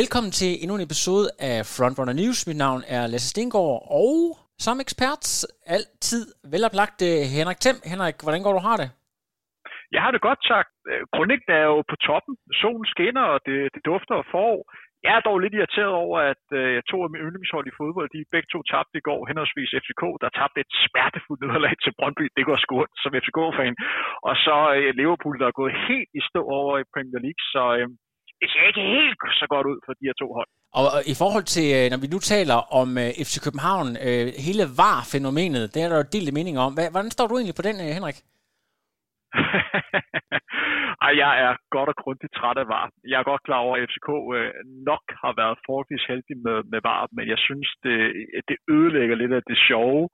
Velkommen til endnu en episode af Frontrunner News. Mit navn er Lasse Stengård, og som ekspert altid veloplagt øh, Henrik Thiem. Henrik, hvordan går du har det? Jeg har det godt, tak. Øh, Kronik er jo på toppen. Solen skinner, og det, det dufter og forår. Jeg er dog lidt irriteret over, at øh, to af mine yndlingshold i fodbold, de begge to tabte i går, henholdsvis FCK, der tabte et smertefuldt nederlag til Brøndby. Det går sgu som FCK-fan. Og så øh, Liverpool, der er gået helt i stå over i Premier League. Så øh, det ser ikke helt så godt ud for de her to hold. Og i forhold til, øh, når vi nu taler om øh, FC København, øh, hele VAR-fænomenet, det er der jo delt mening om. Hvordan står du egentlig på den, Henrik? Ej, jeg er godt og grundigt træt af VAR. Jeg er godt klar over, at FCK nok har været forholdsvis heldig med, med VAR, men jeg synes, det, det ødelægger lidt af det sjove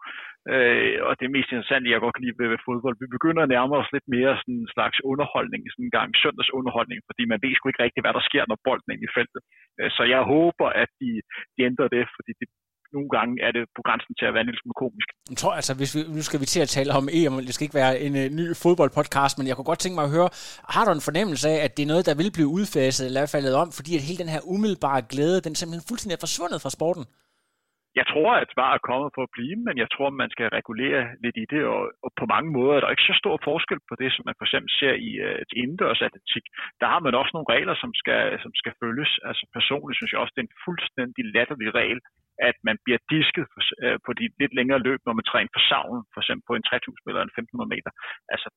Øh, og det mest interessante, jeg godt kan lide ved, ved fodbold, vi begynder at nærme os lidt mere sådan en slags underholdning, sådan en gang søndagsunderholdning, fordi man ved sgu ikke rigtigt, hvad der sker, når bolden er i feltet. Øh, så jeg håber, at de, de ændrer det, fordi det, nogle gange er det på grænsen til at være en lille smule komisk. Jeg tror altså, hvis vi, nu skal vi til at tale om EM, det skal ikke være en uh, ny fodboldpodcast, men jeg kunne godt tænke mig at høre, har du en fornemmelse af, at det er noget, der vil blive udfaset eller faldet om, fordi at hele den her umiddelbare glæde, den simpelthen fuldstændig er forsvundet fra sporten? Jeg tror, at svar er kommet for at blive, men jeg tror, man skal regulere lidt i det, og, og på mange måder er der ikke så stor forskel på det, som man for eksempel ser i uh, indendørs atletik. Der har man også nogle regler, som skal, som skal følges. Altså personligt synes jeg også, det er en fuldstændig latterlig regel, at man bliver disket for, uh, på de lidt længere løb, når man træner for savlen, for eksempel på en 3000 eller en 1500 meter. Altså,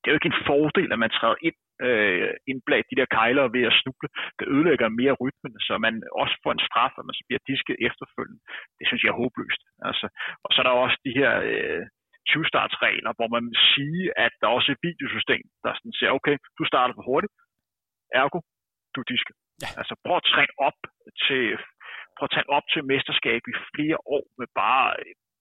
det er jo ikke en fordel, at man træder ind øh, indbladet de der kejler ved at snuble. Det ødelægger mere rytmen, så man også får en straf, at man så bliver disket efterfølgende. Det synes jeg er håbløst. Altså, og så er der også de her øh, 20-startsregler, hvor man vil sige, at der er også et videosystem, der sådan siger, okay, du starter for hurtigt, ergo, du disker. Ja. Altså prøv at træne op til prøv at træne op til mesterskab i flere år med bare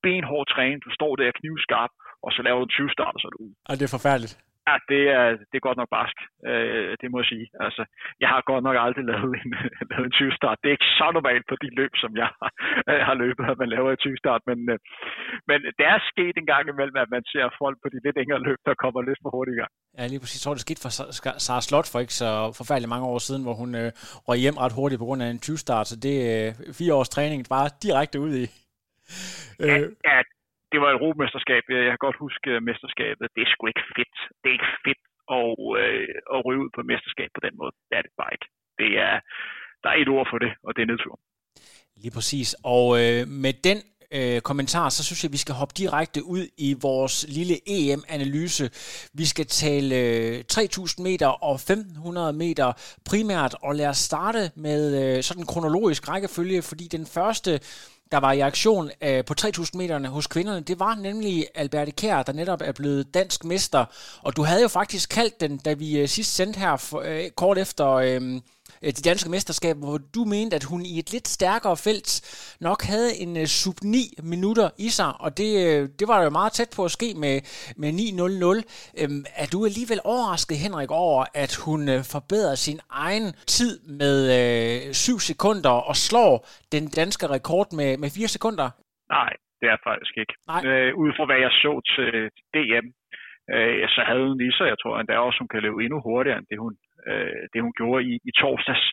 benhård træning. Du står der knivskarp, og så laver du 20 starter, så er du ude. Og det er forfærdeligt. Ja, det er, det er godt nok barsk. Øh, det må jeg sige. Altså, jeg har godt nok aldrig lavet en, lavet en 20 start. Det er ikke så normalt på de løb, som jeg har, har løbet, at man laver en 20 start. Men, øh, men det er sket en gang imellem, at man ser folk på de lidt længere løb, der kommer lidt for hurtigt i gang. Ja, lige præcis. Jeg tror, det skete for Sara Slot for ikke så forfærdeligt mange år siden, hvor hun øh, røg hjem ret hurtigt på grund af en 20 start. Så det er øh, fire års træning bare direkte ud i. Ja, ja, det var et romesterskab. Jeg kan godt huske øh, mesterskabet. Det er sgu ikke fedt. Det er ikke fedt at, øh, at ryge ud på mesterskab på den måde. Det er det bare ikke. Det er, der er et ord for det, og det er nedtur. Lige præcis. Og øh, med den øh, kommentar, så synes jeg, at vi skal hoppe direkte ud i vores lille EM-analyse. Vi skal tale øh, 3000 meter og 1500 meter primært, og lad os starte med øh, sådan en kronologisk rækkefølge, fordi den første der var i aktion øh, på 3000 meterne hos kvinderne, det var nemlig Alberte Kær, der netop er blevet dansk mester. Og du havde jo faktisk kaldt den, da vi øh, sidst sendte her for, øh, kort efter... Øh, de danske mesterskab, hvor du mente, at hun i et lidt stærkere felt nok havde en uh, sub 9 minutter i sig, og det, uh, det var jo meget tæt på at ske med, med 9.00. Øhm, er du alligevel overrasket, Henrik, over, at hun forbedrer sin egen tid med uh, 7 sekunder og slår den danske rekord med, med 4 sekunder? Nej, det er faktisk ikke. Nej. Øh, ud fra hvad jeg så til DM, øh, så havde hun lige så, jeg tror endda også, hun kan løbe endnu hurtigere end det, hun øh, det hun gjorde i, i torsdags.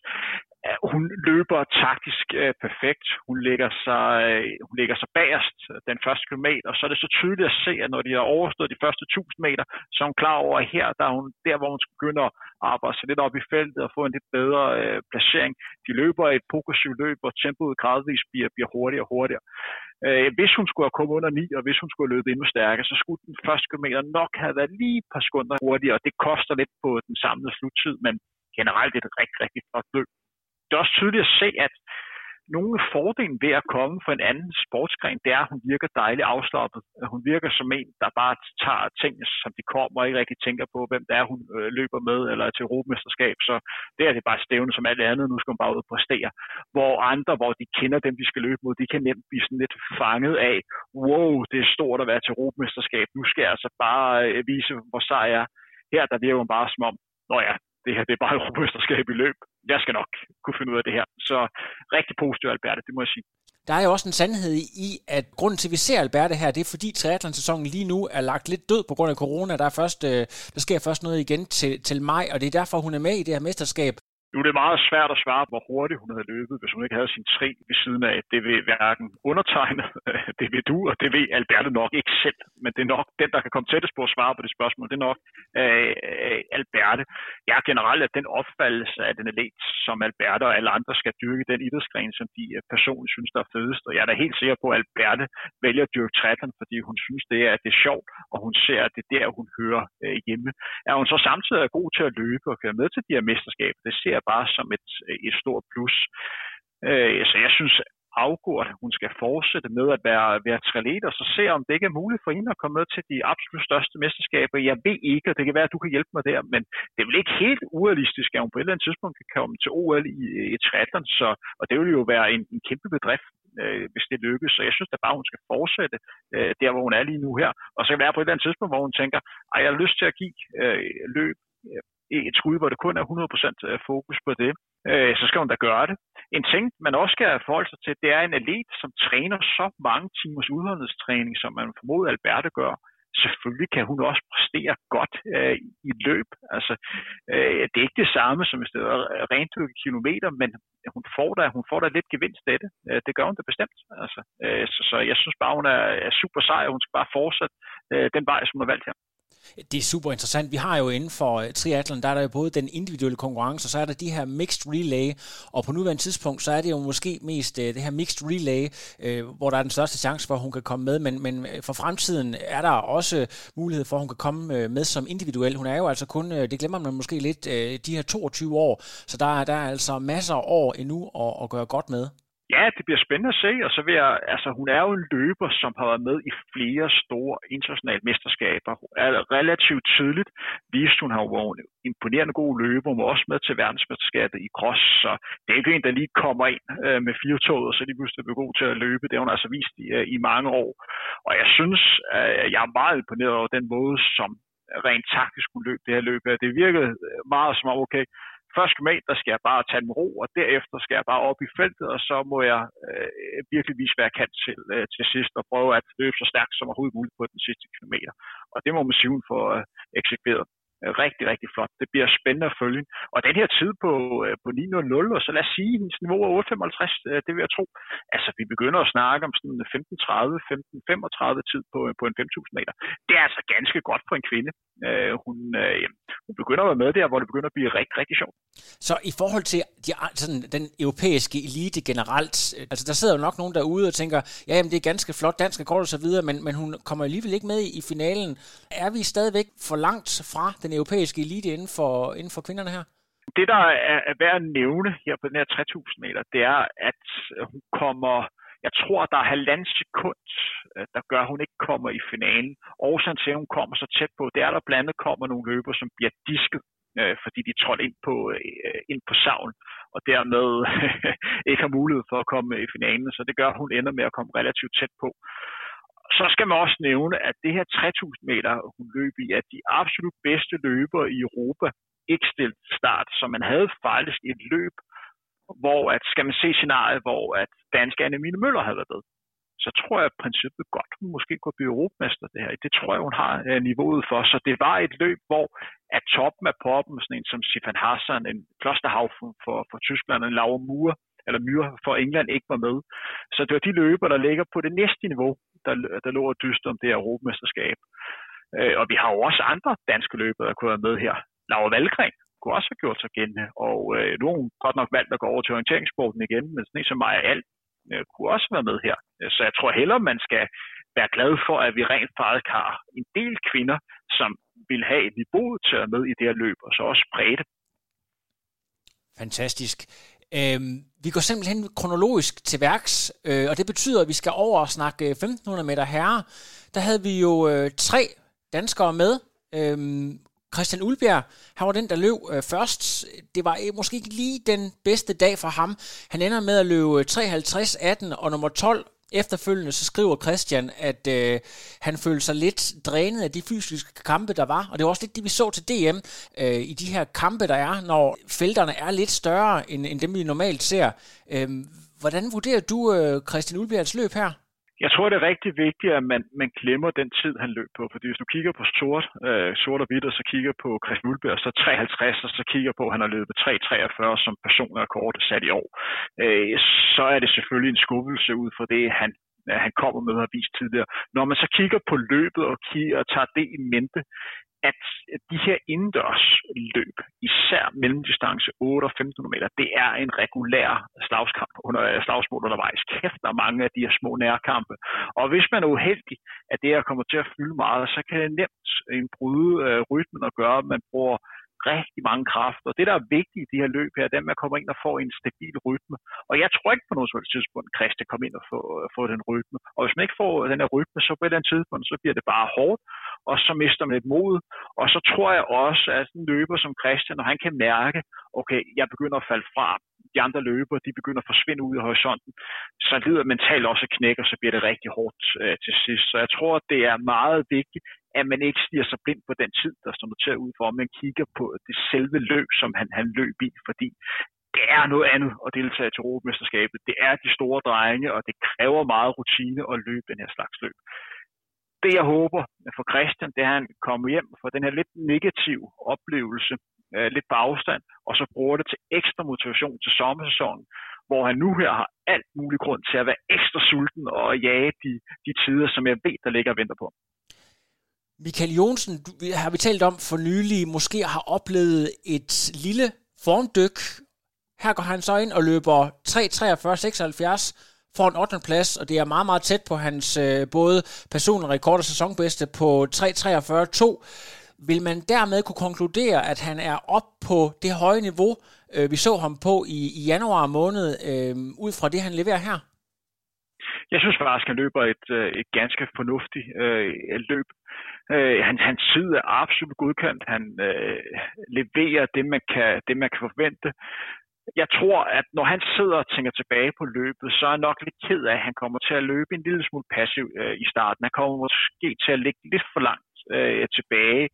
Hun løber taktisk øh, perfekt. Hun lægger, sig, øh, hun lægger sig bagerst øh, den første kilometer, og så er det så tydeligt at se, at når de har overstået de første 1000 meter, så er hun klar over, at her der er hun der, hvor hun skal begynde at arbejde sig lidt op i feltet og få en lidt bedre øh, placering. De løber et progressivt løb, og tempoet gradvist bliver, bliver hurtigere og hurtigere. Øh, hvis hun skulle have kommet under 9, og hvis hun skulle have løbet endnu stærkere, så skulle den første kilometer nok have været lige et par sekunder hurtigere, og det koster lidt på den samlede sluttid, men generelt er det et rigtig, rigtig flot løb. Det er også tydeligt at se, at nogle af fordelen ved at komme fra en anden sportsgren, det er, at hun virker dejligt afslappet. Hun virker som en, der bare tager tingene, som de kommer, og ikke rigtig tænker på, hvem det er, hun øh, løber med, eller er til europamesterskab. Så det er det bare stævne som alt andet. Nu skal hun bare ud og præstere. Hvor andre, hvor de kender dem, de skal løbe mod, de kan nemt blive sådan lidt fanget af, wow, det er stort at være til europamesterskab. Nu skal jeg altså bare øh, vise, hvor sej jeg er. Her der virker hun bare som om, nå ja, det her det er bare et europamesterskab i løb. Jeg skal nok kunne finde ud af det her. Så rigtig positivt, Alberte, det må jeg sige. Der er jo også en sandhed i, at grunden til, at vi ser Alberte her, det er fordi triathlon-sæsonen lige nu er lagt lidt død på grund af corona. Der, er først, øh, der sker først noget igen til, til maj, og det er derfor, hun er med i det her mesterskab. Nu er det meget svært at svare, hvor hurtigt hun havde løbet, hvis hun ikke havde sin tre ved siden af. Det vil hverken undertegne, det vil du, og det vil Alberte nok ikke selv. Men det er nok den, der kan komme tættest på at svare på det spørgsmål. Det er nok øh, øh Alberte. Jeg er generelt af den opfattelse af den atlet, som Alberte og alle andre skal dyrke den idrætsgren, som de øh, personligt synes, der er fedest. Og jeg er da helt sikker på, at Alberte vælger at dyrke triathlon, fordi hun synes, det er, at det er sjovt, og hun ser, at det er der, hun hører øh, hjemme. Er hun så samtidig er god til at løbe og køre med til de her mesterskaber, det ser bare som et, et stort plus. Øh, så jeg synes, afgjort, at hun skal fortsætte med at være, være triatlet, og så se, om det ikke er muligt for hende at komme med til de absolut største mesterskaber. Jeg ved ikke, og det kan være, at du kan hjælpe mig der, men det er vel ikke helt urealistisk, at hun på et eller andet tidspunkt kan komme til OL i, i triathlon, så, og det vil jo være en, en kæmpe bedrift, øh, hvis det lykkes. Så jeg synes da bare, hun skal fortsætte øh, der, hvor hun er lige nu her. Og så kan det være på et eller andet tidspunkt, hvor hun tænker, at jeg har lyst til at give øh, løb øh, et skud, hvor det kun er 100% øh, fokus på det, øh, så skal hun da gøre det. En ting, man også skal forholde sig til, det er en atlet, som træner så mange timers udholdenhedstræning, som man formoder Alberte gør. Selvfølgelig kan hun også præstere godt øh, i løb. Altså, øh, det er ikke det samme, som hvis det er rent kilometer, men hun får da, hun får da lidt gevinst af det. Øh, det gør hun da bestemt. Altså, øh, så, så jeg synes bare, hun er, er super sej, og hun skal bare fortsætte øh, den vej, som hun har valgt her. Det er super interessant. Vi har jo inden for øh, triathlon, der er der jo både den individuelle konkurrence, og så er der de her mixed relay, og på nuværende tidspunkt, så er det jo måske mest øh, det her mixed relay, øh, hvor der er den største chance for, at hun kan komme med, men, men for fremtiden er der også mulighed for, at hun kan komme med som individuel. Hun er jo altså kun, det glemmer man måske lidt, de her 22 år, så der, der er altså masser af år endnu at, at gøre godt med. Ja, det bliver spændende at se, og så vil jeg, altså hun er jo en løber, som har været med i flere store internationale mesterskaber. Er relativt tidligt vist, hun har jo været en imponerende god løber, hun var også med til verdensmesterskabet i cross, så det er ikke en, der lige kommer ind øh, med fire tog, og så lige pludselig bliver god til at løbe. Det har hun altså vist i, øh, i mange år. Og jeg synes, øh, jeg er meget imponeret over den måde, som rent taktisk hun løb det her løb. Det virkede meget som om, okay, Først med, der skal jeg bare tage den ro, og derefter skal jeg bare op i feltet, og så må jeg øh, virkelig vise, hvad jeg kan til, øh, til sidst, og prøve at løbe så stærkt som overhovedet muligt på den sidste kilometer. Og det må man sige, hun får øh, eksekveret. Øh, rigtig, rigtig flot. Det bliver spændende at følge. Og den her tid på, øh, på 9.00, og så lad os sige, hendes niveau er 8.55, øh, det vil jeg tro. Altså, vi begynder at snakke om sådan 15.30, 15.35 tid på, på en 5.000 meter. Det er altså ganske godt for en kvinde. hun, hun begynder at være med der, hvor det begynder at blive rigtig, rigtig sjovt. Så i forhold til de, sådan, den europæiske elite generelt, altså der sidder jo nok nogen derude og tænker, ja, jamen, det er ganske flot dansk rekord og så videre, men, men hun kommer alligevel ikke med i finalen. Er vi stadigvæk for langt fra den europæiske elite inden for, inden for kvinderne her? Det, der er, er værd at nævne her på den her 3000 meter, det er, at hun kommer, jeg tror, der er halvandet sekund, øh, der gør, at hun ikke kommer i finalen. Årsagen til, at hun kommer så tæt på, det er, at der blandt andet kommer nogle løber, som bliver disket øh, fordi de trådte ind på, øh, ind på savn, og dermed ikke har mulighed for at komme i finalen. Så det gør, at hun ender med at komme relativt tæt på så skal man også nævne, at det her 3000 meter, hun løb i, at de absolut bedste løbere i Europa ikke stillet start. Så man havde faktisk et løb, hvor at, skal man se scenariet, hvor at danske Annemine Møller havde været med. Så tror jeg i princippet godt, hun måske kunne blive europamester det her. Det tror jeg, hun har øh, niveauet for. Så det var et løb, hvor at toppen af poppen, sådan en som Sifan Hassan, en klosterhavn for, for, for Tyskland, en Laura Mure, eller Myre for England ikke var med. Så det var de løber, der ligger på det næste niveau, der, der lå og dyste om det her europamesterskab. Øh, og vi har jo også andre danske løbere, der kunne være med her. Laura Valgren kunne også have gjort sig gældende, og øh, nu har hun godt nok valgt at gå over til orienteringssporten igen, men sådan en som Maja Alt øh, kunne også være med her. Så jeg tror hellere, man skal være glad for, at vi rent faktisk har en del kvinder, som vil have et niveau til at med i det her løb, og så også brede. Fantastisk. Øhm, vi går simpelthen kronologisk til værks, øh, og det betyder, at vi skal over og snakke øh, 1500 meter herre. Der havde vi jo øh, tre danskere med. Øhm, Christian Ulbjerg, han var den, der løb øh, først. Det var øh, måske ikke lige den bedste dag for ham. Han ender med at løbe øh, 53-18, og nummer 12 Efterfølgende så skriver Christian, at øh, han følte sig lidt drænet af de fysiske kampe, der var. Og det var også lidt det, vi så til DM øh, i de her kampe, der er, når felterne er lidt større, end, end dem vi normalt ser. Øh, hvordan vurderer du øh, Christian Ulbjergs løb her? Jeg tror, det er rigtig vigtigt, at man, man glemmer den tid, han løb på. Fordi hvis du kigger på sort, øh, sort og hvidt, og så kigger på Chris Mulberg, så 53, og så kigger på, at han har løbet 3.43 som personrekord sat i år, øh, så er det selvfølgelig en skuffelse ud fra det, han øh, han kommer med og har vist tidligere. Når man så kigger på løbet og, kigger, og tager det i mente, at de her indendørs løb, især mellemdistance 8 og 1500 meter, det er en regulær slagskamp under øh, slagsmål undervejs. Kæft, der er mange af de her små nærkampe. Og hvis man er uheldig, at det her kommer til at fylde meget, så kan det nemt en bryde øh, rytmen og gøre, at man bruger rigtig mange kræfter. Det, der er vigtigt i de her løb her, er, at man kommer ind og får en stabil rytme. Og jeg tror ikke på noget tidspunkt, at Christian kommer ind og får, øh, får den rytme. Og hvis man ikke får den her rytme, så på et eller andet tidspunkt, så bliver det bare hårdt, og så mister man et mod. Og så tror jeg også, at en løber som Christian, når han kan mærke, okay, jeg begynder at falde fra, de andre løber, de begynder at forsvinde ud af horisonten, så lider mentalt også knæk, og så bliver det rigtig hårdt øh, til sidst. Så jeg tror, det er meget vigtigt, at man ikke stiger sig blind på den tid, der står noteret ud for, at man kigger på det selve løb, som han, han løb i, fordi det er noget andet at deltage til Europamesterskabet. Det er de store drenge, og det kræver meget rutine at løbe den her slags løb. Det jeg håber for Christian, det er, at han kommer hjem fra den her lidt negativ oplevelse, øh, lidt på afstand, og så bruger det til ekstra motivation til sommersæsonen, hvor han nu her har alt mulig grund til at være ekstra sulten og jage de, de tider, som jeg ved, der ligger og venter på. Michael Jonsen, du, har vi talt om for nylig, måske har oplevet et lille formdyk. Her går han så ind og løber 3.43.76 for en 8. plads, og det er meget, meget tæt på hans øh, både personlige rekord og sæsonbedste på 3.43.2 vil man dermed kunne konkludere, at han er op på det høje niveau, øh, vi så ham på i, i januar måned, øh, ud fra det, han leverer her? Jeg synes faktisk, han løber et, øh, et ganske fornuftigt øh, løb. Øh, han, hans tid er absolut godkendt. Han øh, leverer det man, kan, det, man kan forvente. Jeg tror, at når han sidder og tænker tilbage på løbet, så er han nok lidt ked af, at han kommer til at løbe en lille smule passiv øh, i starten. Han kommer måske til at ligge lidt for langt øh, tilbage,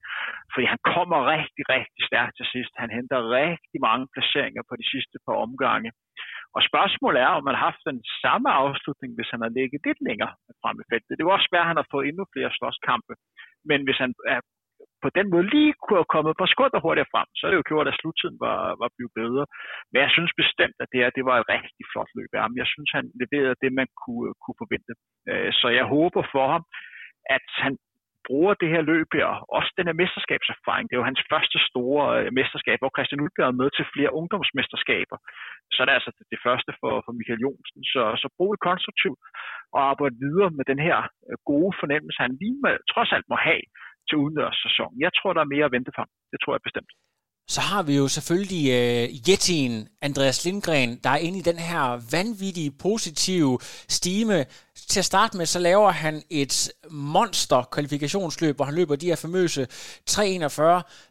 fordi han kommer rigtig, rigtig stærkt til sidst. Han henter rigtig mange placeringer på de sidste par omgange. Og spørgsmålet er, om man har haft den samme afslutning, hvis han har ligget lidt længere frem i feltet. Det var også svært, at han har fået endnu flere slåskampe. Men hvis han er på den måde lige kunne have kommet på og hurtigere frem, så er det jo gjort, at sluttiden var, var blevet bedre. Men jeg synes bestemt, at det her det var et rigtig flot løb af ham. Jeg synes, han leverede det, man kunne, kunne forvente. Øh, så jeg håber for ham, at han bruger det her løb her, også den her mesterskabserfaring. Det er jo hans første store øh, mesterskab, hvor Christian Ulbjerg er med til flere ungdomsmesterskaber. Så er det altså det første for, for Michael Jonsen. Så, så brug det konstruktivt og arbejde videre med den her øh, gode fornemmelse, han lige med, trods alt må have til sæson. Jeg tror, der er mere at vente for Det tror jeg bestemt. Så har vi jo selvfølgelig øh, uh, Jetin Andreas Lindgren, der er inde i den her vanvittige positive stime til at starte med, så laver han et monster kvalifikationsløb, hvor han løber de her famøse 3.41.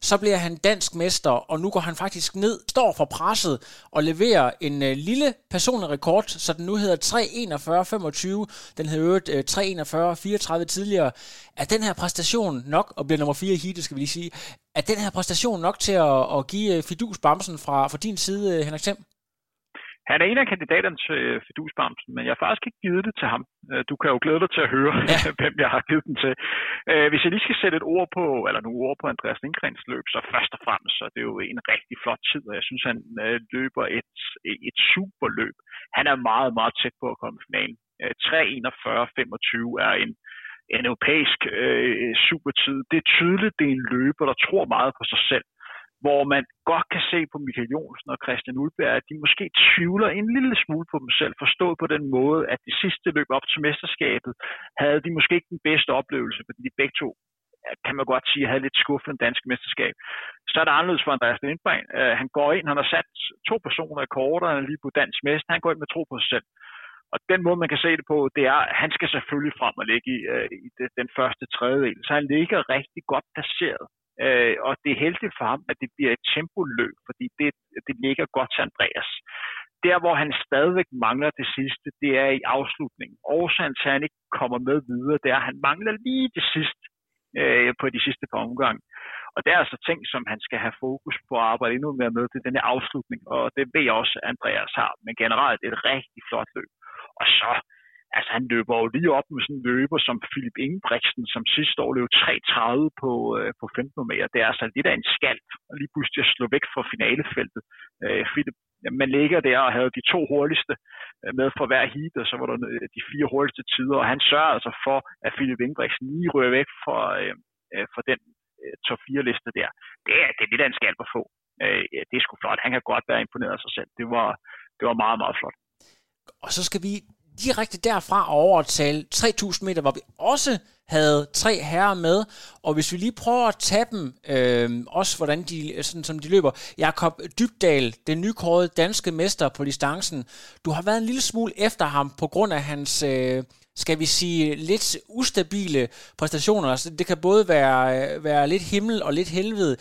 Så bliver han dansk mester, og nu går han faktisk ned, står for presset og leverer en uh, lille personlig rekord, så den nu hedder 3.41.25. Den hed øvrigt øh, uh, 3.41.34 tidligere. Er den her præstation nok, og bliver nummer 4 i heatet, skal vi lige sige, er den her præstation nok til at, at give øh, Fidus Bamsen fra, fra din side, øh, Henrik Thiem? Han er en af kandidaterne til øh, Fidusbamsen, men jeg har faktisk ikke givet det til ham. Du kan jo glæde dig til at høre, ja. hvem jeg har givet den til. Hvis jeg lige skal sætte et ord på, eller nogle ord på Andreas Lindgrens løb, så først og fremmest, så det er jo en rigtig flot tid, og jeg synes, han løber et, et super løb. Han er meget, meget tæt på at komme i finalen. 3.41.25 er en, en europæisk øh, supertid. Det er tydeligt, det er en løber, der tror meget på sig selv hvor man godt kan se på Michael Jonsen og Christian Ulberg, at de måske tvivler en lille smule på dem selv, forstået på den måde, at det sidste løb op til mesterskabet, havde de måske ikke den bedste oplevelse, fordi de begge to kan man godt sige, havde lidt skuffende dansk mesterskab. Så er det anderledes for Andreas Lindberg. Uh, øh, han går ind, han har sat to personer i kortet, han er lige på dansk mester, han går ind med tro på sig selv. Og den måde, man kan se det på, det er, at han skal selvfølgelig frem og ligge i, øh, i det, den første tredjedel. Så han ligger rigtig godt placeret Øh, og det er heldigt for ham, at det bliver et tempoløb, fordi det, det ligger godt til Andreas. Der, hvor han stadigvæk mangler det sidste, det er i afslutningen. Årsagen til, at han ikke kommer med videre, det er, at han mangler lige det sidste øh, på de sidste par omgange. Og det er altså ting, som han skal have fokus på at arbejde endnu mere med til denne afslutning, og det ved jeg også, at Andreas har. Men generelt et rigtig flot løb. Og så altså han løber jo lige op med sådan en løber som Philip Ingebrigtsen, som sidste år løb 3.30 på, øh, på 15 meter. Det er altså lidt af en skald, og lige pludselig at slå væk fra finalefeltet. Øh, Philip, man ligger der og havde de to hurtigste øh, med for hver heat, og så var der øh, de fire hurtigste tider, og han sørger altså for, at Philip Ingebrigtsen lige rører væk fra, øh, øh fra den øh, top 4 liste der. Det er, det er lidt af en skald at få. Øh, det er sgu flot. Han kan godt være imponeret af sig selv. Det var, det var meget, meget flot. Og så skal vi direkte derfra over til 3000 meter, hvor vi også havde tre herrer med, og hvis vi lige prøver at tage dem, øh, også hvordan de, sådan som de løber. Jakob Dybdal, den nykårede danske mester på distancen, du har været en lille smule efter ham på grund af hans, øh, skal vi sige, lidt ustabile præstationer. Altså, det kan både være, øh, være lidt himmel og lidt helvede.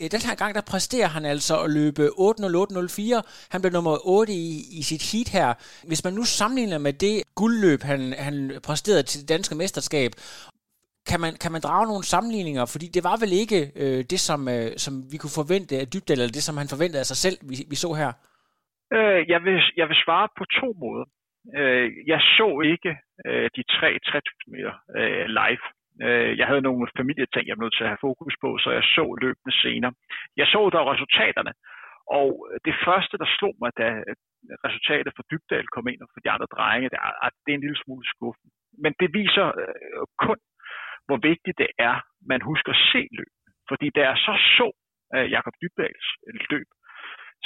Øh, den her gang, der præsterer han altså at løbe 8.08.04. Han blev nummer 8 i, i sit heat her. Hvis man nu sammenligner med det guldløb, han, han præsterede til det danske mesterskab, kan man, kan man drage nogle sammenligninger? Fordi det var vel ikke øh, det, som, øh, som vi kunne forvente af Dybdal, eller det, som han forventede af sig selv, vi, vi så her? Øh, jeg, vil, jeg vil svare på to måder. Øh, jeg så ikke øh, de tre 3000 meter øh, live. Øh, jeg havde nogle familieting, jeg blev nødt til at have fokus på, så jeg så løbende senere. Jeg så dog resultaterne, og det første, der slog mig, da øh, resultatet for Dybdal kom ind, og for de andre drenge, det er, det er en lille smule skuffende. Men det viser øh, kun, hvor vigtigt det er, man husker at se løb. Fordi da jeg så så øh, Jakob Dybdals øh, løb,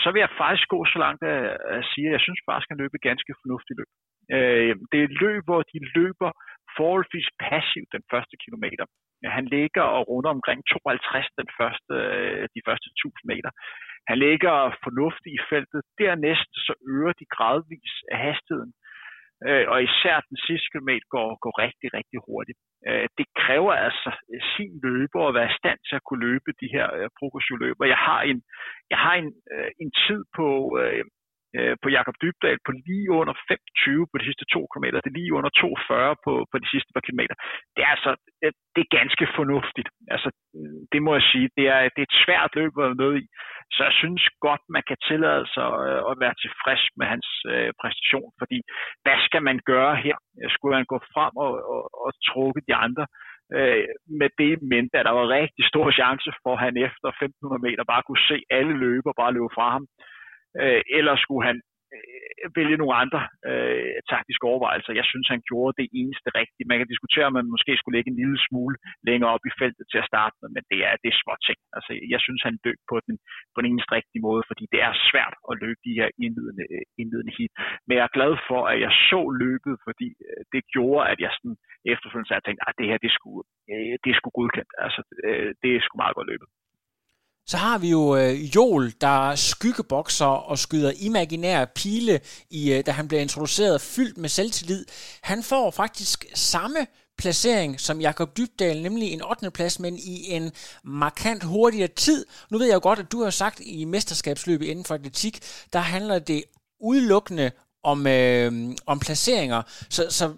så vil jeg faktisk gå så langt at sige, at jeg synes faktisk, at han løb et ganske fornuftigt løb. Det er et løb, hvor de løber forholdsvis passiv den første kilometer. Han ligger og runder omkring 52 den første, øh, de første 1000 meter. Han ligger fornuftigt i feltet. Dernæst så øger de gradvis hastigheden. Øh, og især den sidste kilometer går, går rigtig, rigtig hurtigt. Øh, det kræver altså sin løber at være i stand til at kunne løbe de her progressive løber. Jeg har en, jeg har en, en tid på øh, på Jakob Dybdal på lige under 25 på de sidste 2 km. Det er lige under 2,40 på, på de sidste par kilometer. Det er altså øh, det er ganske fornuftigt. Altså, øh, det må jeg sige. Det er, det er et svært løb at være med i. Så jeg synes godt, man kan tillade sig øh, at være tilfreds med hans øh, præstation. Fordi hvad skal man gøre her? Skulle han gå frem og, og, og trukke de andre? øh, med det mente, at der var rigtig stor chance for, at han efter 1500 meter bare kunne se alle løber bare løbe fra ham øh, eller skulle han øh, vælge nogle andre øh, taktiske overvejelser. Jeg synes, han gjorde det eneste rigtige. Man kan diskutere, om man måske skulle lægge en lille smule længere op i feltet til at starte med, men det er, det er små ting. Altså, jeg synes, han løb på den, på den eneste rigtige måde, fordi det er svært at løbe de her indledende, indledende hit. Men jeg er glad for, at jeg så løbet, fordi øh, det gjorde, at jeg sådan efterfølgende sagde, tænkte, at det her, det skulle, øh, det skulle godkendt. Altså, øh, det skulle meget godt løbet. Så har vi jo øh, Joel, der skyggebokser og skyder imaginære pile, i, øh, da han bliver introduceret, fyldt med selvtillid. Han får faktisk samme placering som Jakob Dybdal, nemlig en 8. plads, men i en markant hurtigere tid. Nu ved jeg jo godt, at du har sagt i mesterskabsløbet inden for atletik, der handler det udelukkende om, øh, om placeringer. Så, så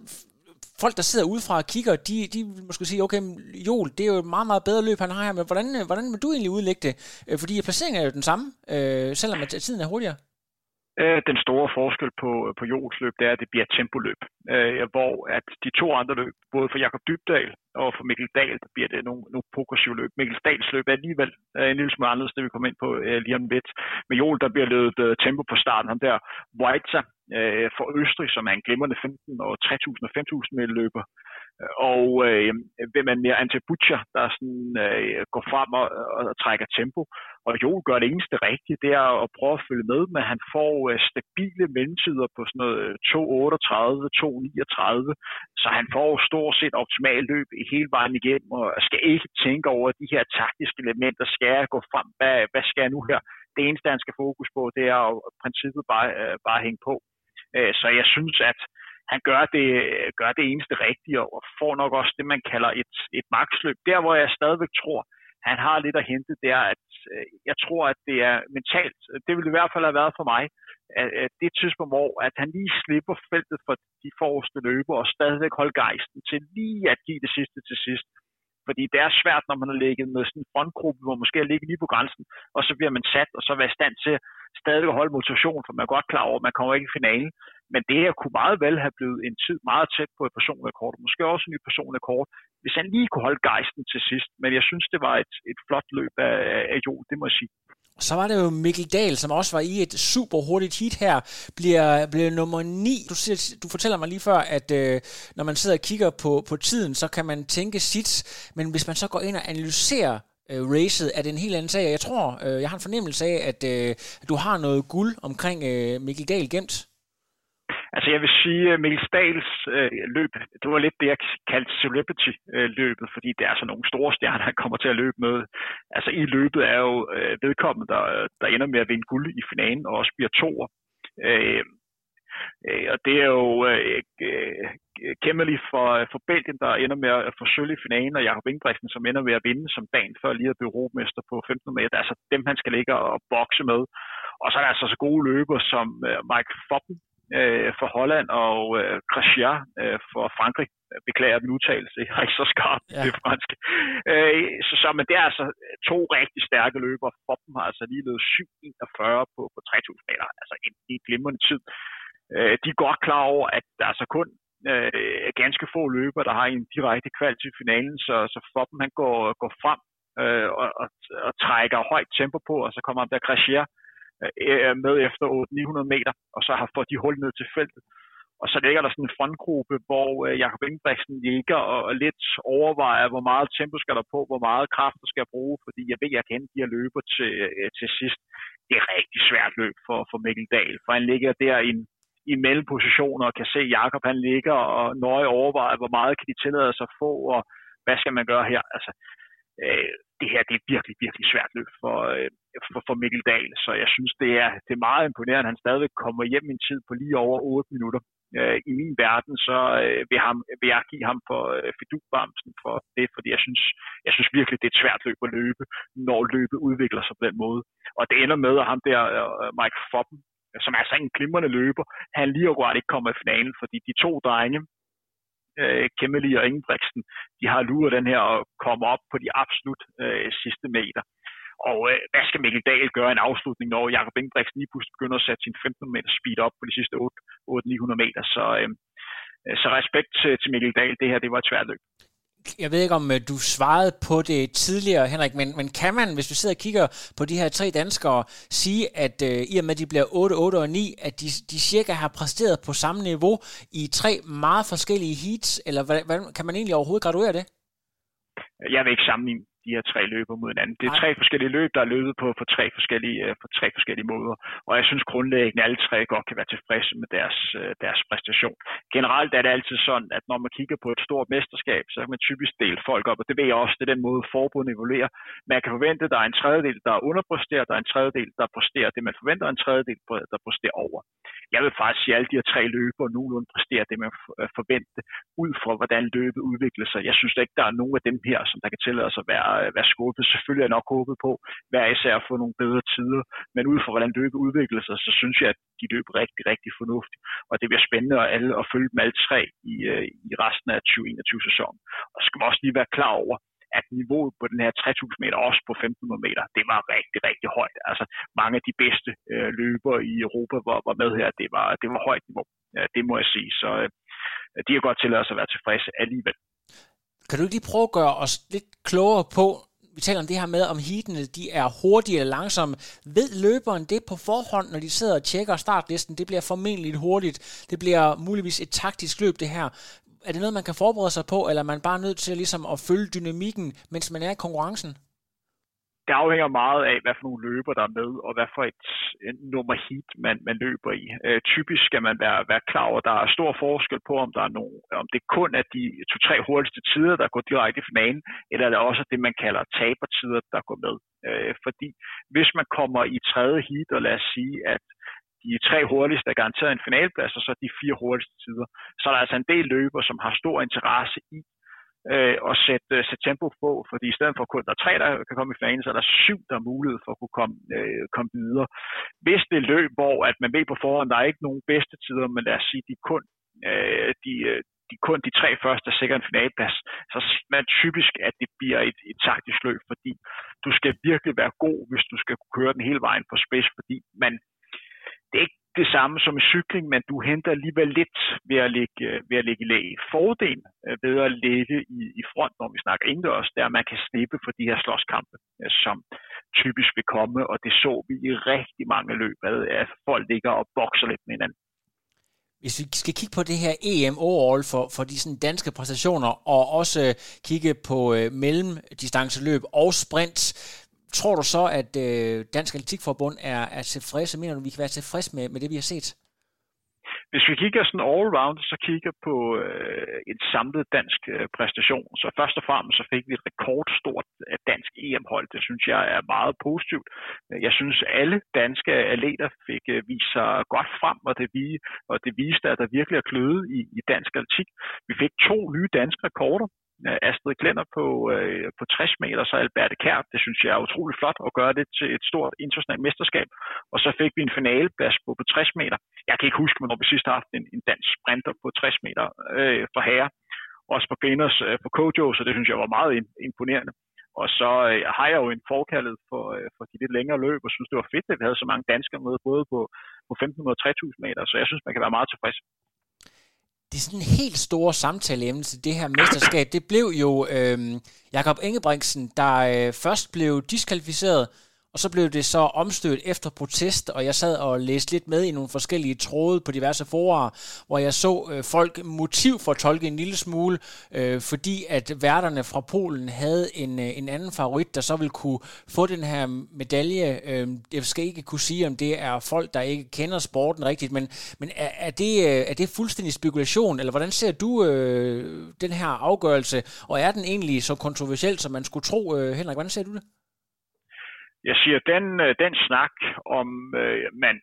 folk, der sidder udefra og kigger, de, de vil måske sige, okay, Joel, det er jo et meget, meget bedre løb, han har her, men hvordan, hvordan vil du egentlig udlægge det? Øh, fordi placeringen er jo den samme, øh, selvom at tiden er hurtigere. Øh, den store forskel på, øh, på Joels løb, det er, at det bliver tempoløb. Øh, hvor at de to andre løb, både for Jakob Dybdal og for Mikkel Dahl, der bliver det nogle, nogle progressive løb. Mikkel Dahls løb er alligevel øh, en lille smule anderledes, det vi kommer ind på øh, lige om lidt. Men Jol, der bliver løbet øh, tempo på starten. ham der Weitzer øh, for Østrig, som er en glimrende 15 og 3.000 og 5.000 løber. Og øh, hvem er mere Ante Butcher, der sådan, øh, går frem og, og, og trækker tempo. Og jo gør det eneste rigtige, det er at prøve at følge med, men han får øh, stabile mellemtider på sådan noget øh, 2.38, 2.39, så han får stort set optimalt løb i hele vejen igennem, og skal ikke tænke over de her taktiske elementer. Skal jeg gå frem? Hvad, hvad skal jeg nu her? Det eneste, han skal fokus på, det er at princippet bare, øh, bare hænge på. Øh, så jeg synes, at han gør det, gør det eneste rigtige, og får nok også det, man kalder et, et maksløb. Der, hvor jeg stadigvæk tror, han har lidt at hente, det er, at øh, jeg tror, at det er mentalt, det ville i hvert fald have været for mig, at det tidspunkt, hvor at han lige slipper feltet for de forreste løber, og stadigvæk holde gejsten til lige at give det sidste til sidst. Fordi det er svært, når man har ligget med sådan en frontgruppe, hvor måske ligger lige på grænsen, og så bliver man sat, og så være i stand til stadig at holde motivation, for man er godt klar over, at man kommer ikke i finalen. Men det her kunne meget vel have blevet en tid meget tæt på et personrekord, måske også en ny personrekord, hvis han lige kunne holde gejsten til sidst. Men jeg synes, det var et, et flot løb af, af Jo, det må jeg sige. Så var det jo Mikkel Dahl, som også var i et super hurtigt heat her, bliver, bliver nummer 9. Du, siger, du fortæller mig lige før, at øh, når man sidder og kigger på, på tiden, så kan man tænke sit, men hvis man så går ind og analyserer øh, racet, er det en helt anden sag. Jeg tror, øh, jeg har en fornemmelse af, at øh, du har noget guld omkring øh, Mikkel Dahl gemt. Altså jeg vil sige, at Mikkel Stahls øh, løb, det var lidt det, jeg kaldte celebrity-løbet, fordi det er så nogle store stjerner, han kommer til at løbe med. Altså i løbet er jo øh, vedkommende, der, der ender med at vinde guld i finalen, og også bliver toer. Øh, øh, og det er jo øh, øh, Kemmeli for, for Belgien, der ender med at få sølv i finalen, og Jakob Ingebrigtsen, som ender med at vinde som dagen før lige at blive europamester på 15 meter. Det er altså dem, han skal ligge og bokse med. Og så er der altså så gode løber som øh, Mike Foppen, øh, for Holland og øh, Gracia øh, for Frankrig. Beklager den udtalelse, jeg er ikke så skarp ja. det franske. Øh, så, så, men det er altså to rigtig stærke løber. dem har altså lige løbet 7.41 på, på 3.000 meter. Altså en, en glimrende tid. Øh, de er godt klar over, at der er så kun øh, ganske få løber, der har en direkte kval til finalen, så, så dem han går, går frem øh, og, og, og trækker højt tempo på, og så kommer der Gracia øh, med efter 900 meter, og så har fået de hul ned til feltet. Og så ligger der sådan en frontgruppe, hvor øh, Jakob Ingebrigtsen ligger og, og lidt overvejer, hvor meget tempo skal der på, hvor meget kraft der skal bruge, fordi jeg ved, at jeg kan de her løber til, øh, til sidst. Det er rigtig svært løb for, for Mikkel Dahl, for han ligger der i, en, i mellempositioner og kan se, at Jakob han ligger og nøje overvejer, hvor meget kan de tillade sig at få, og hvad skal man gøre her? Altså, øh, det her det er virkelig, virkelig svært løb for, øh, for, for Mikkel Dahl, så jeg synes, det er, det er meget imponerende, at han stadigvæk kommer hjem i en tid på lige over 8 minutter. Øh, I min verden, så øh, vil, ham, vil jeg give ham for øh, fidubamsen for det, fordi jeg synes, jeg synes virkelig, det er et svært løb at løbe, når løbet udvikler sig på den måde. Og det ender med, at ham der, øh, Mike Foppen, som er altså en glimrende løber, han lige akkurat ikke kommer i finalen, fordi de to drenge, øh, Kemmeli og Ingebrigtsen, de har luret den her og kommer op på de absolut øh, sidste meter. Og øh, hvad skal Mikkel Dahl gøre en afslutning, når Jakob Ingebrigtsen lige pludselig begynder at sætte sin 15 meter speed op på de sidste 8-900 meter. Så, øh, øh, så respekt til, til Mikkel Dahl, det her det var et svært løb jeg ved ikke, om øh, du svarede på det tidligere, Henrik, men, men kan man, hvis vi sidder og kigger på de her tre danskere, sige, at øh, i og med, at de bliver 8, 8 og 9, at de, de cirka har præsteret på samme niveau i tre meget forskellige heats, eller hvad, hvad, kan man egentlig overhovedet graduere det? Jeg vil ikke sammenligne de her tre løber mod hinanden. Det er tre forskellige løb, der er løbet på, på, tre forskellige, øh, på tre forskellige måder. Og jeg synes grundlæggende, at alle tre godt kan være tilfredse med deres, øh, deres præstation. Generelt er det altid sådan, at når man kigger på et stort mesterskab, så kan man typisk dele folk op, og det ved jeg også, det er den måde forbundet evaluerer. Man kan forvente, at der er en tredjedel, der underpresterer, der er en tredjedel, der præsterer det, man forventer, og en tredjedel, der præsterer over. Jeg vil faktisk sige, at alle de her tre løber nogenlunde præsterer det, man forventer, ud fra hvordan løbet udvikler sig. Jeg synes ikke, der er nogen af dem her, som der kan tillade sig at være Øh, Øh, være skuffet. Selvfølgelig er jeg nok håbet på, hver især at få nogle bedre tider, men ud fra hvordan løbet udvikler sig, så synes jeg, at de løb rigtig, rigtig fornuftigt, og det bliver spændende at, alle, at følge dem alle tre i, øh, i resten af 2021-sæsonen. Og så skal man også lige være klar over, at niveauet på den her 3000 meter, også på 1500 meter, det var rigtig, rigtig højt. Altså mange af de bedste øh, løbere i Europa var, var med her. Det var, det var højt niveau. Ja, det må jeg sige. Så øh, de har godt til at være tilfredse alligevel. Kan du ikke lige prøve at gøre os lidt klogere på, vi taler om det her med, om heatene de er hurtige eller langsomme. Ved løberen det på forhånd, når de sidder og tjekker startlisten? Det bliver formentlig hurtigt. Det bliver muligvis et taktisk løb, det her. Er det noget, man kan forberede sig på, eller er man bare nødt til ligesom at følge dynamikken, mens man er i konkurrencen? Det afhænger meget af, hvad for nogle løber, der er med, og hvad for et, nummer hit, man, man løber i. Øh, typisk skal man være, være klar over, at der er stor forskel på, om, der er nogen, om det kun er de to-tre hurtigste tider, der går direkte i finalen, eller er det også det, man kalder tabertider, der går med. Øh, fordi hvis man kommer i tredje heat, og lad os sige, at de tre hurtigste er garanteret en finalplads, og så de fire hurtigste tider, så er der altså en del løber, som har stor interesse i øh, og sætte, øh, sætte tempo på, fordi i stedet for kun der er tre, der kan komme i finalen, så er der syv, der er mulighed for at kunne komme, øh, komme videre. Hvis det løb, hvor at man ved på forhånd, der er ikke nogen bedste tider, men lad os sige, de kun, øh, de, øh, de, kun de tre første er sikkert en finaleplads, så man typisk, at det bliver et, et taktisk løb, fordi du skal virkelig være god, hvis du skal kunne køre den hele vejen på spids, fordi man, det er ikke det samme som i cykling, men du henter alligevel lidt ved at ligge, øh, ved at ligge i læge. Fordelen øh, ved at ligge i, i front, når vi snakker indendørs, det er, at man kan slippe for de her slåskampe, øh, som typisk vil komme, og det så vi i rigtig mange løb, at folk ligger og bokser lidt med hinanden. Hvis vi skal kigge på det her EM overall for, for de sådan danske præstationer, og også kigge på øh, mellemdistanceløb og sprint, Tror du så, at øh, Dansk Atletikforbund er, er tilfredse? Mener du, vi kan være tilfredse med, med det, vi har set? Hvis vi kigger sådan all round, så kigger på øh, en samlet dansk øh, præstation, så først og fremmest så fik vi et rekordstort øh, dansk EM-hold. Det synes jeg er meget positivt. Jeg synes, alle danske atleter fik øh, vist sig godt frem, og det, vi, og det viste, at der virkelig er kløde i, i dansk atletik. Vi fik to nye danske rekorder. Øh, Astrid Glenner på, øh, på 60 meter, så Alberte Kær. Det synes jeg er utrolig flot at gøre det til et stort internationalt mesterskab. Og så fik vi en finaleplads på, på 60 meter. Jeg kan ikke huske, hvornår vi sidst har haft en, en dansk sprinter på 60 meter øh, for herre. Også på Geners øh, på Kojo, så det synes jeg var meget imponerende. Og så øh, har jeg jo en forkaldet for, øh, for de lidt længere løb, og synes, det var fedt, at vi havde så mange danskere med, både på, på 1500 og 3000 meter, så jeg synes, man kan være meget tilfreds det er sådan en helt store samtaleemne til det her mesterskab. Det blev jo øh, Jakob Ingebrigtsen, der øh, først blev diskvalificeret, og så blev det så omstødt efter protest, og jeg sad og læste lidt med i nogle forskellige tråde på diverse forer, hvor jeg så øh, folk motiv for at tolke en lille smule, øh, fordi at værterne fra Polen havde en, øh, en anden favorit, der så ville kunne få den her medalje. Øh, jeg skal ikke kunne sige, om det er folk, der ikke kender sporten rigtigt, men, men er, er, det, øh, er det fuldstændig spekulation, eller hvordan ser du øh, den her afgørelse, og er den egentlig så kontroversiel, som man skulle tro, øh, Henrik? Hvordan ser du det? Jeg siger, den, øh, den snak om, øh, man,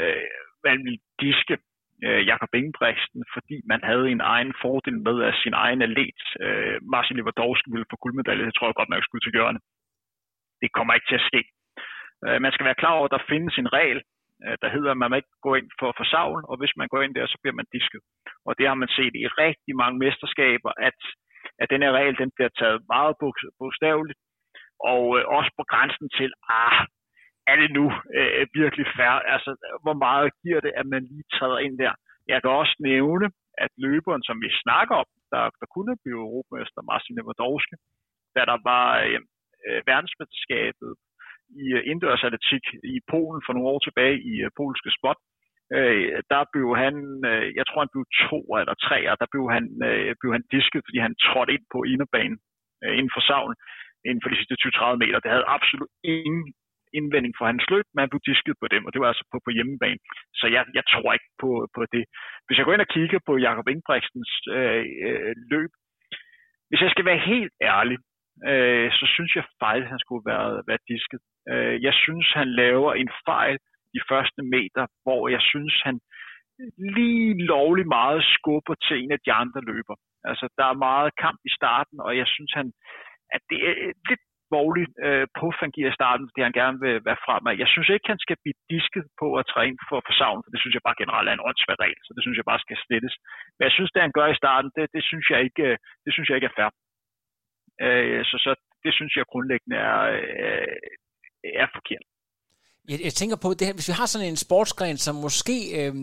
øh, man ville diske øh, Jakob Ingebrigtsen, fordi man havde en egen fordel med at sin egen atlet. Øh, Marcin Lewandowski ville få guldmedalje, det tror jeg godt, man skulle til gøre. Det kommer ikke til at ske. Øh, man skal være klar over, at der findes en regel, øh, der hedder, at man må ikke gå ind for, for savl, og hvis man går ind der, så bliver man disket. Og det har man set i rigtig mange mesterskaber, at, at den her regel den bliver taget meget bogstaveligt, og øh, også på grænsen til, ah, er det nu øh, virkelig fair? Altså, hvor meget giver det, at man lige træder ind der? Jeg kan også nævne, at løberen, som vi snakker om, der, der kunne blive europamester, Marcin Lewandowski, da der var øh, øh verdensmesterskabet i øh, indendørs atletik i Polen for nogle år tilbage i øh, polske spot, øh, der blev han, øh, jeg tror han blev to eller tre, og der blev han, øh, blev han disket, fordi han trådte ind på inderbanen øh, inden for savlen inden for de sidste 20-30 meter. Det havde absolut ingen indvending for hans løb, men han blev disket på dem, og det var altså på, på hjemmebane. Så jeg, jeg tror ikke på, på det. Hvis jeg går ind og kigger på Jakob Ingebrigtsens øh, øh, løb, hvis jeg skal være helt ærlig, øh, så synes jeg faktisk, at han skulle være, være disket. Øh, jeg synes, han laver en fejl i første meter, hvor jeg synes, han lige lovlig meget skubber til en af de andre løber. Altså, der er meget kamp i starten, og jeg synes, han, at det er lidt lovligt øh, på Fangir i starten, fordi han gerne vil være frem. Jeg synes ikke, han skal blive disket på at træne for, for savn, for det synes jeg bare generelt er en åndssvær regel, så det synes jeg bare skal slettes. Men jeg synes, det han gør i starten, det, det, synes, jeg ikke, øh, det synes jeg ikke er fair. Øh, så, så det synes jeg grundlæggende er, øh, er forkert. Jeg, jeg tænker på, det her, hvis vi har sådan en sportsgren, som måske øh,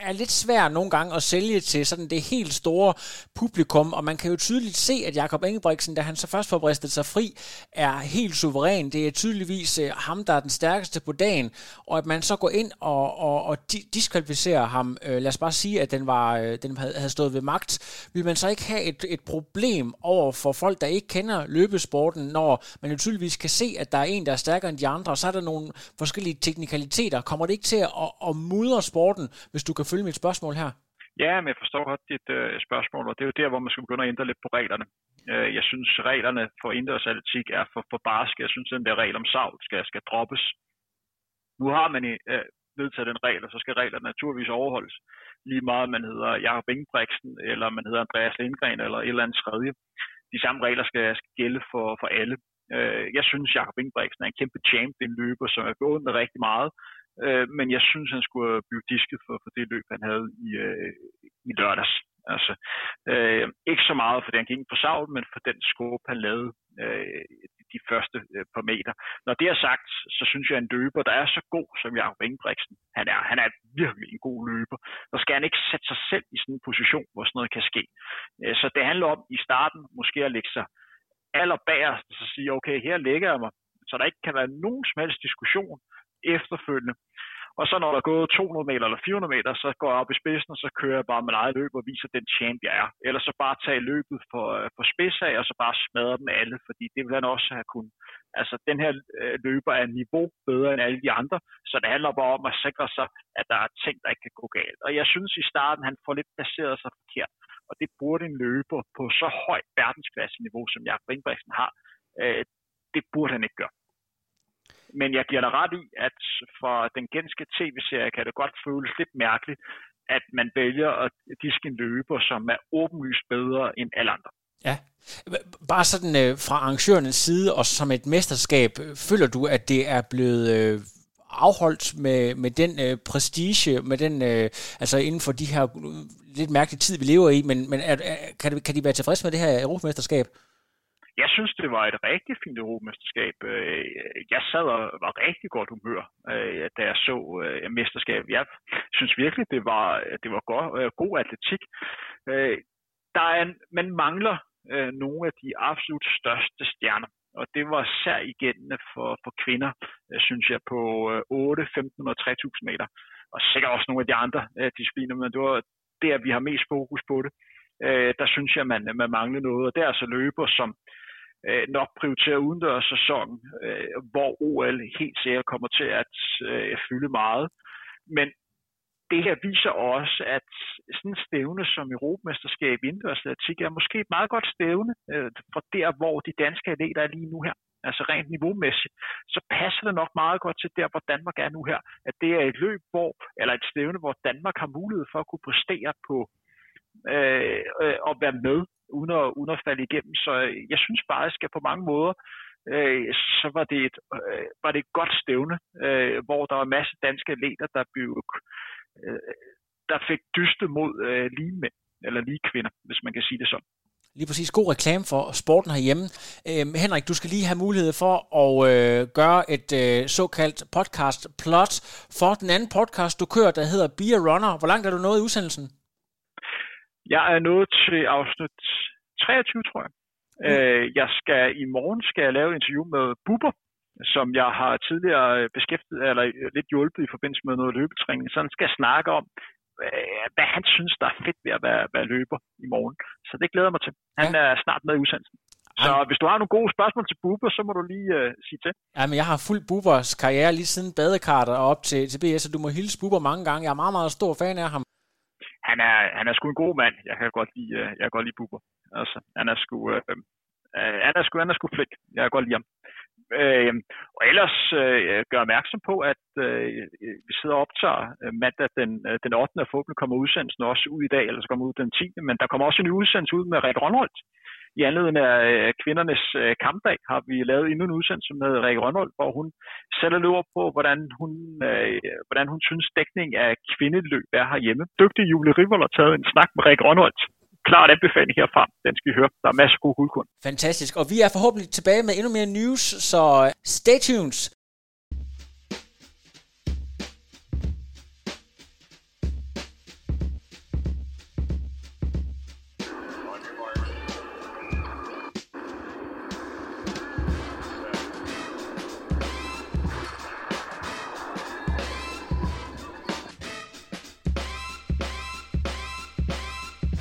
er lidt svært nogle gange at sælge til sådan det helt store publikum, og man kan jo tydeligt se, at Jakob Ingebrigtsen, da han så først får bristet sig fri, er helt suveræn. Det er tydeligvis øh, ham, der er den stærkeste på dagen, og at man så går ind og, og, og diskvalificerer ham, øh, lad os bare sige, at den, var, øh, den havde, havde stået ved magt, vil man så ikke have et, et problem over for folk, der ikke kender løbesporten, når man jo tydeligvis kan se, at der er en, der er stærkere end de andre, og så er der nogle forskellige teknikaliteter. Kommer det ikke til at, at, at mudre sporten, hvis du kan følge mit spørgsmål her? Ja, men jeg forstår godt dit øh, spørgsmål, og det er jo der, hvor man skal begynde at ændre lidt på reglerne. Øh, jeg synes, reglerne for indendørsatletik er for, for barske. Jeg synes, den der regel om savl skal, skal droppes. Nu har man øh, vedtaget den regel, og så skal reglerne naturligvis overholdes. Lige meget, man hedder Jakob Ingebrigtsen, eller man hedder Andreas Lindgren, eller et eller andet tredje. De samme regler skal, skal gælde for, for alle. Øh, jeg synes, Jakob Ingebrigtsen er en kæmpe champ, en løber, som er gået med rigtig meget, Øh, men jeg synes, han skulle blive disket for, for det løb, han havde i, øh, i lørdags. Altså, øh, ikke så meget, for han gik på savl, men for den skub, han lavede øh, de første øh, par meter. Når det er sagt, så synes jeg, at en løber, der er så god som Jacob Ingebrigtsen, han er, han er virkelig en god løber. Så skal han ikke sætte sig selv i sådan en position, hvor sådan noget kan ske. Øh, så det handler om i starten måske at lægge sig allerbærest, og så sige, okay, her lægger jeg mig, så der ikke kan være nogen som helst diskussion efterfølgende. Og så når der er gået 200 meter eller 400 meter, så går jeg op i spidsen, og så kører jeg bare med eget løb og viser den champ, jeg er. Eller så bare tage løbet for, øh, for spids af, og så bare smadre dem alle, fordi det vil han også have kunnet. Altså, den her øh, løber er niveau bedre end alle de andre, så det handler bare om at sikre sig, at der er ting, der ikke kan gå galt. Og jeg synes i starten, han får lidt placeret sig forkert, og det burde en løber på så højt verdensklasse-niveau, som Jakob Ingebrigtsen har, øh, det burde han ikke gøre. Men jeg giver dig ret i, at for den genske tv-serie kan det godt føles lidt mærkeligt, at man vælger at diske en løber, som er åbenlyst bedre end alle andre. Ja, bare sådan øh, fra arrangørens side og som et mesterskab, øh, føler du, at det er blevet øh, afholdt med, med den øh, prestige, med den, øh, altså inden for de her øh, lidt mærkelige tid, vi lever i, men, men er, er, kan, kan de være tilfredse med det her europamesterskab? Jeg synes, det var et rigtig fint europamesterskab. Øh, jeg sad og var rigtig godt humør, øh, da jeg så øh, mesterskabet. Jeg synes virkelig, det var, det var god, god atletik. Der er en, man mangler nogle af de absolut største stjerner. Og det var sær igen for, for kvinder, synes jeg, på 8, 15 og 3000 meter. Og sikkert også nogle af de andre discipliner, men det var der, vi har mest fokus på det. Øh, der synes jeg, man, man mangler noget. Og det er altså løber, som øh, nok prioriterer udendørssæsonen, øh, hvor OL helt sikkert kommer til at øh, fylde meget. Men det her viser også, at sådan en stævne som Europamesterskab i indendørsatletik er måske et meget godt stævne øh, for der, hvor de danske atleter er lige nu her. Altså rent niveaumæssigt, så passer det nok meget godt til der, hvor Danmark er nu her. At det er et løb, hvor, eller et stævne, hvor Danmark har mulighed for at kunne præstere på øh, øh, og være med uden at, uden at falde igennem. Så jeg synes bare, at på mange måder, øh, så var det, et, øh, var det et godt stævne, øh, hvor der var en masse danske atleter, der, blev, øh, der fik dyste mod øh, lige mænd, eller lige kvinder, hvis man kan sige det sådan. Lige præcis. God reklame for sporten herhjemme. Øhm, Henrik, du skal lige have mulighed for at øh, gøre et øh, såkaldt podcast plot for den anden podcast, du kører, der hedder Be a Runner. Hvor langt er du nået i udsendelsen? Jeg er nået til afsnit 23, tror jeg. Mm. Øh, jeg skal i morgen skal jeg lave et interview med Buber, som jeg har tidligere beskæftiget, eller lidt hjulpet i forbindelse med noget løbetræning. Så han skal snakke om, øh, hvad han synes, der er fedt ved at være, være løber i morgen. Så det glæder mig til. Han ja. er snart med i udsendelsen. Så Ej. hvis du har nogle gode spørgsmål til Buber, så må du lige uh, sige til. Ja, men jeg har fuldt Bubers karriere lige siden badekarter og op til, til BS, og du må hilse Buber mange gange. Jeg er meget, meget stor fan af ham er, han er sgu en god mand. Jeg kan godt lide, øh, jeg kan godt lide Bubber. Altså, han er sgu, øh, øh, han er sgu, han er sgu flink. Jeg kan godt lide ham. Øh, og ellers øh, gør opmærksom på, at øh, vi sidder og optager øh, mandag den, øh, den 8. af forhåbentlig kommer udsendelsen også ud i dag, eller så kommer ud den 10. Men der kommer også en udsendelse ud med Red Ronholdt, i anledning af øh, kvindernes øh, kampdag har vi lavet endnu en udsendelse med Rikke Rønvold, hvor hun selv løber på, hvordan hun, øh, hvordan hun synes dækning af kvindeløb er herhjemme. Dygtig Julie Rivold har taget en snak med Rikke Rønvold. Klart anbefaling herfra. Den skal I høre. Der er masser af gode guldkorn. Fantastisk. Og vi er forhåbentlig tilbage med endnu mere news, så stay tuned.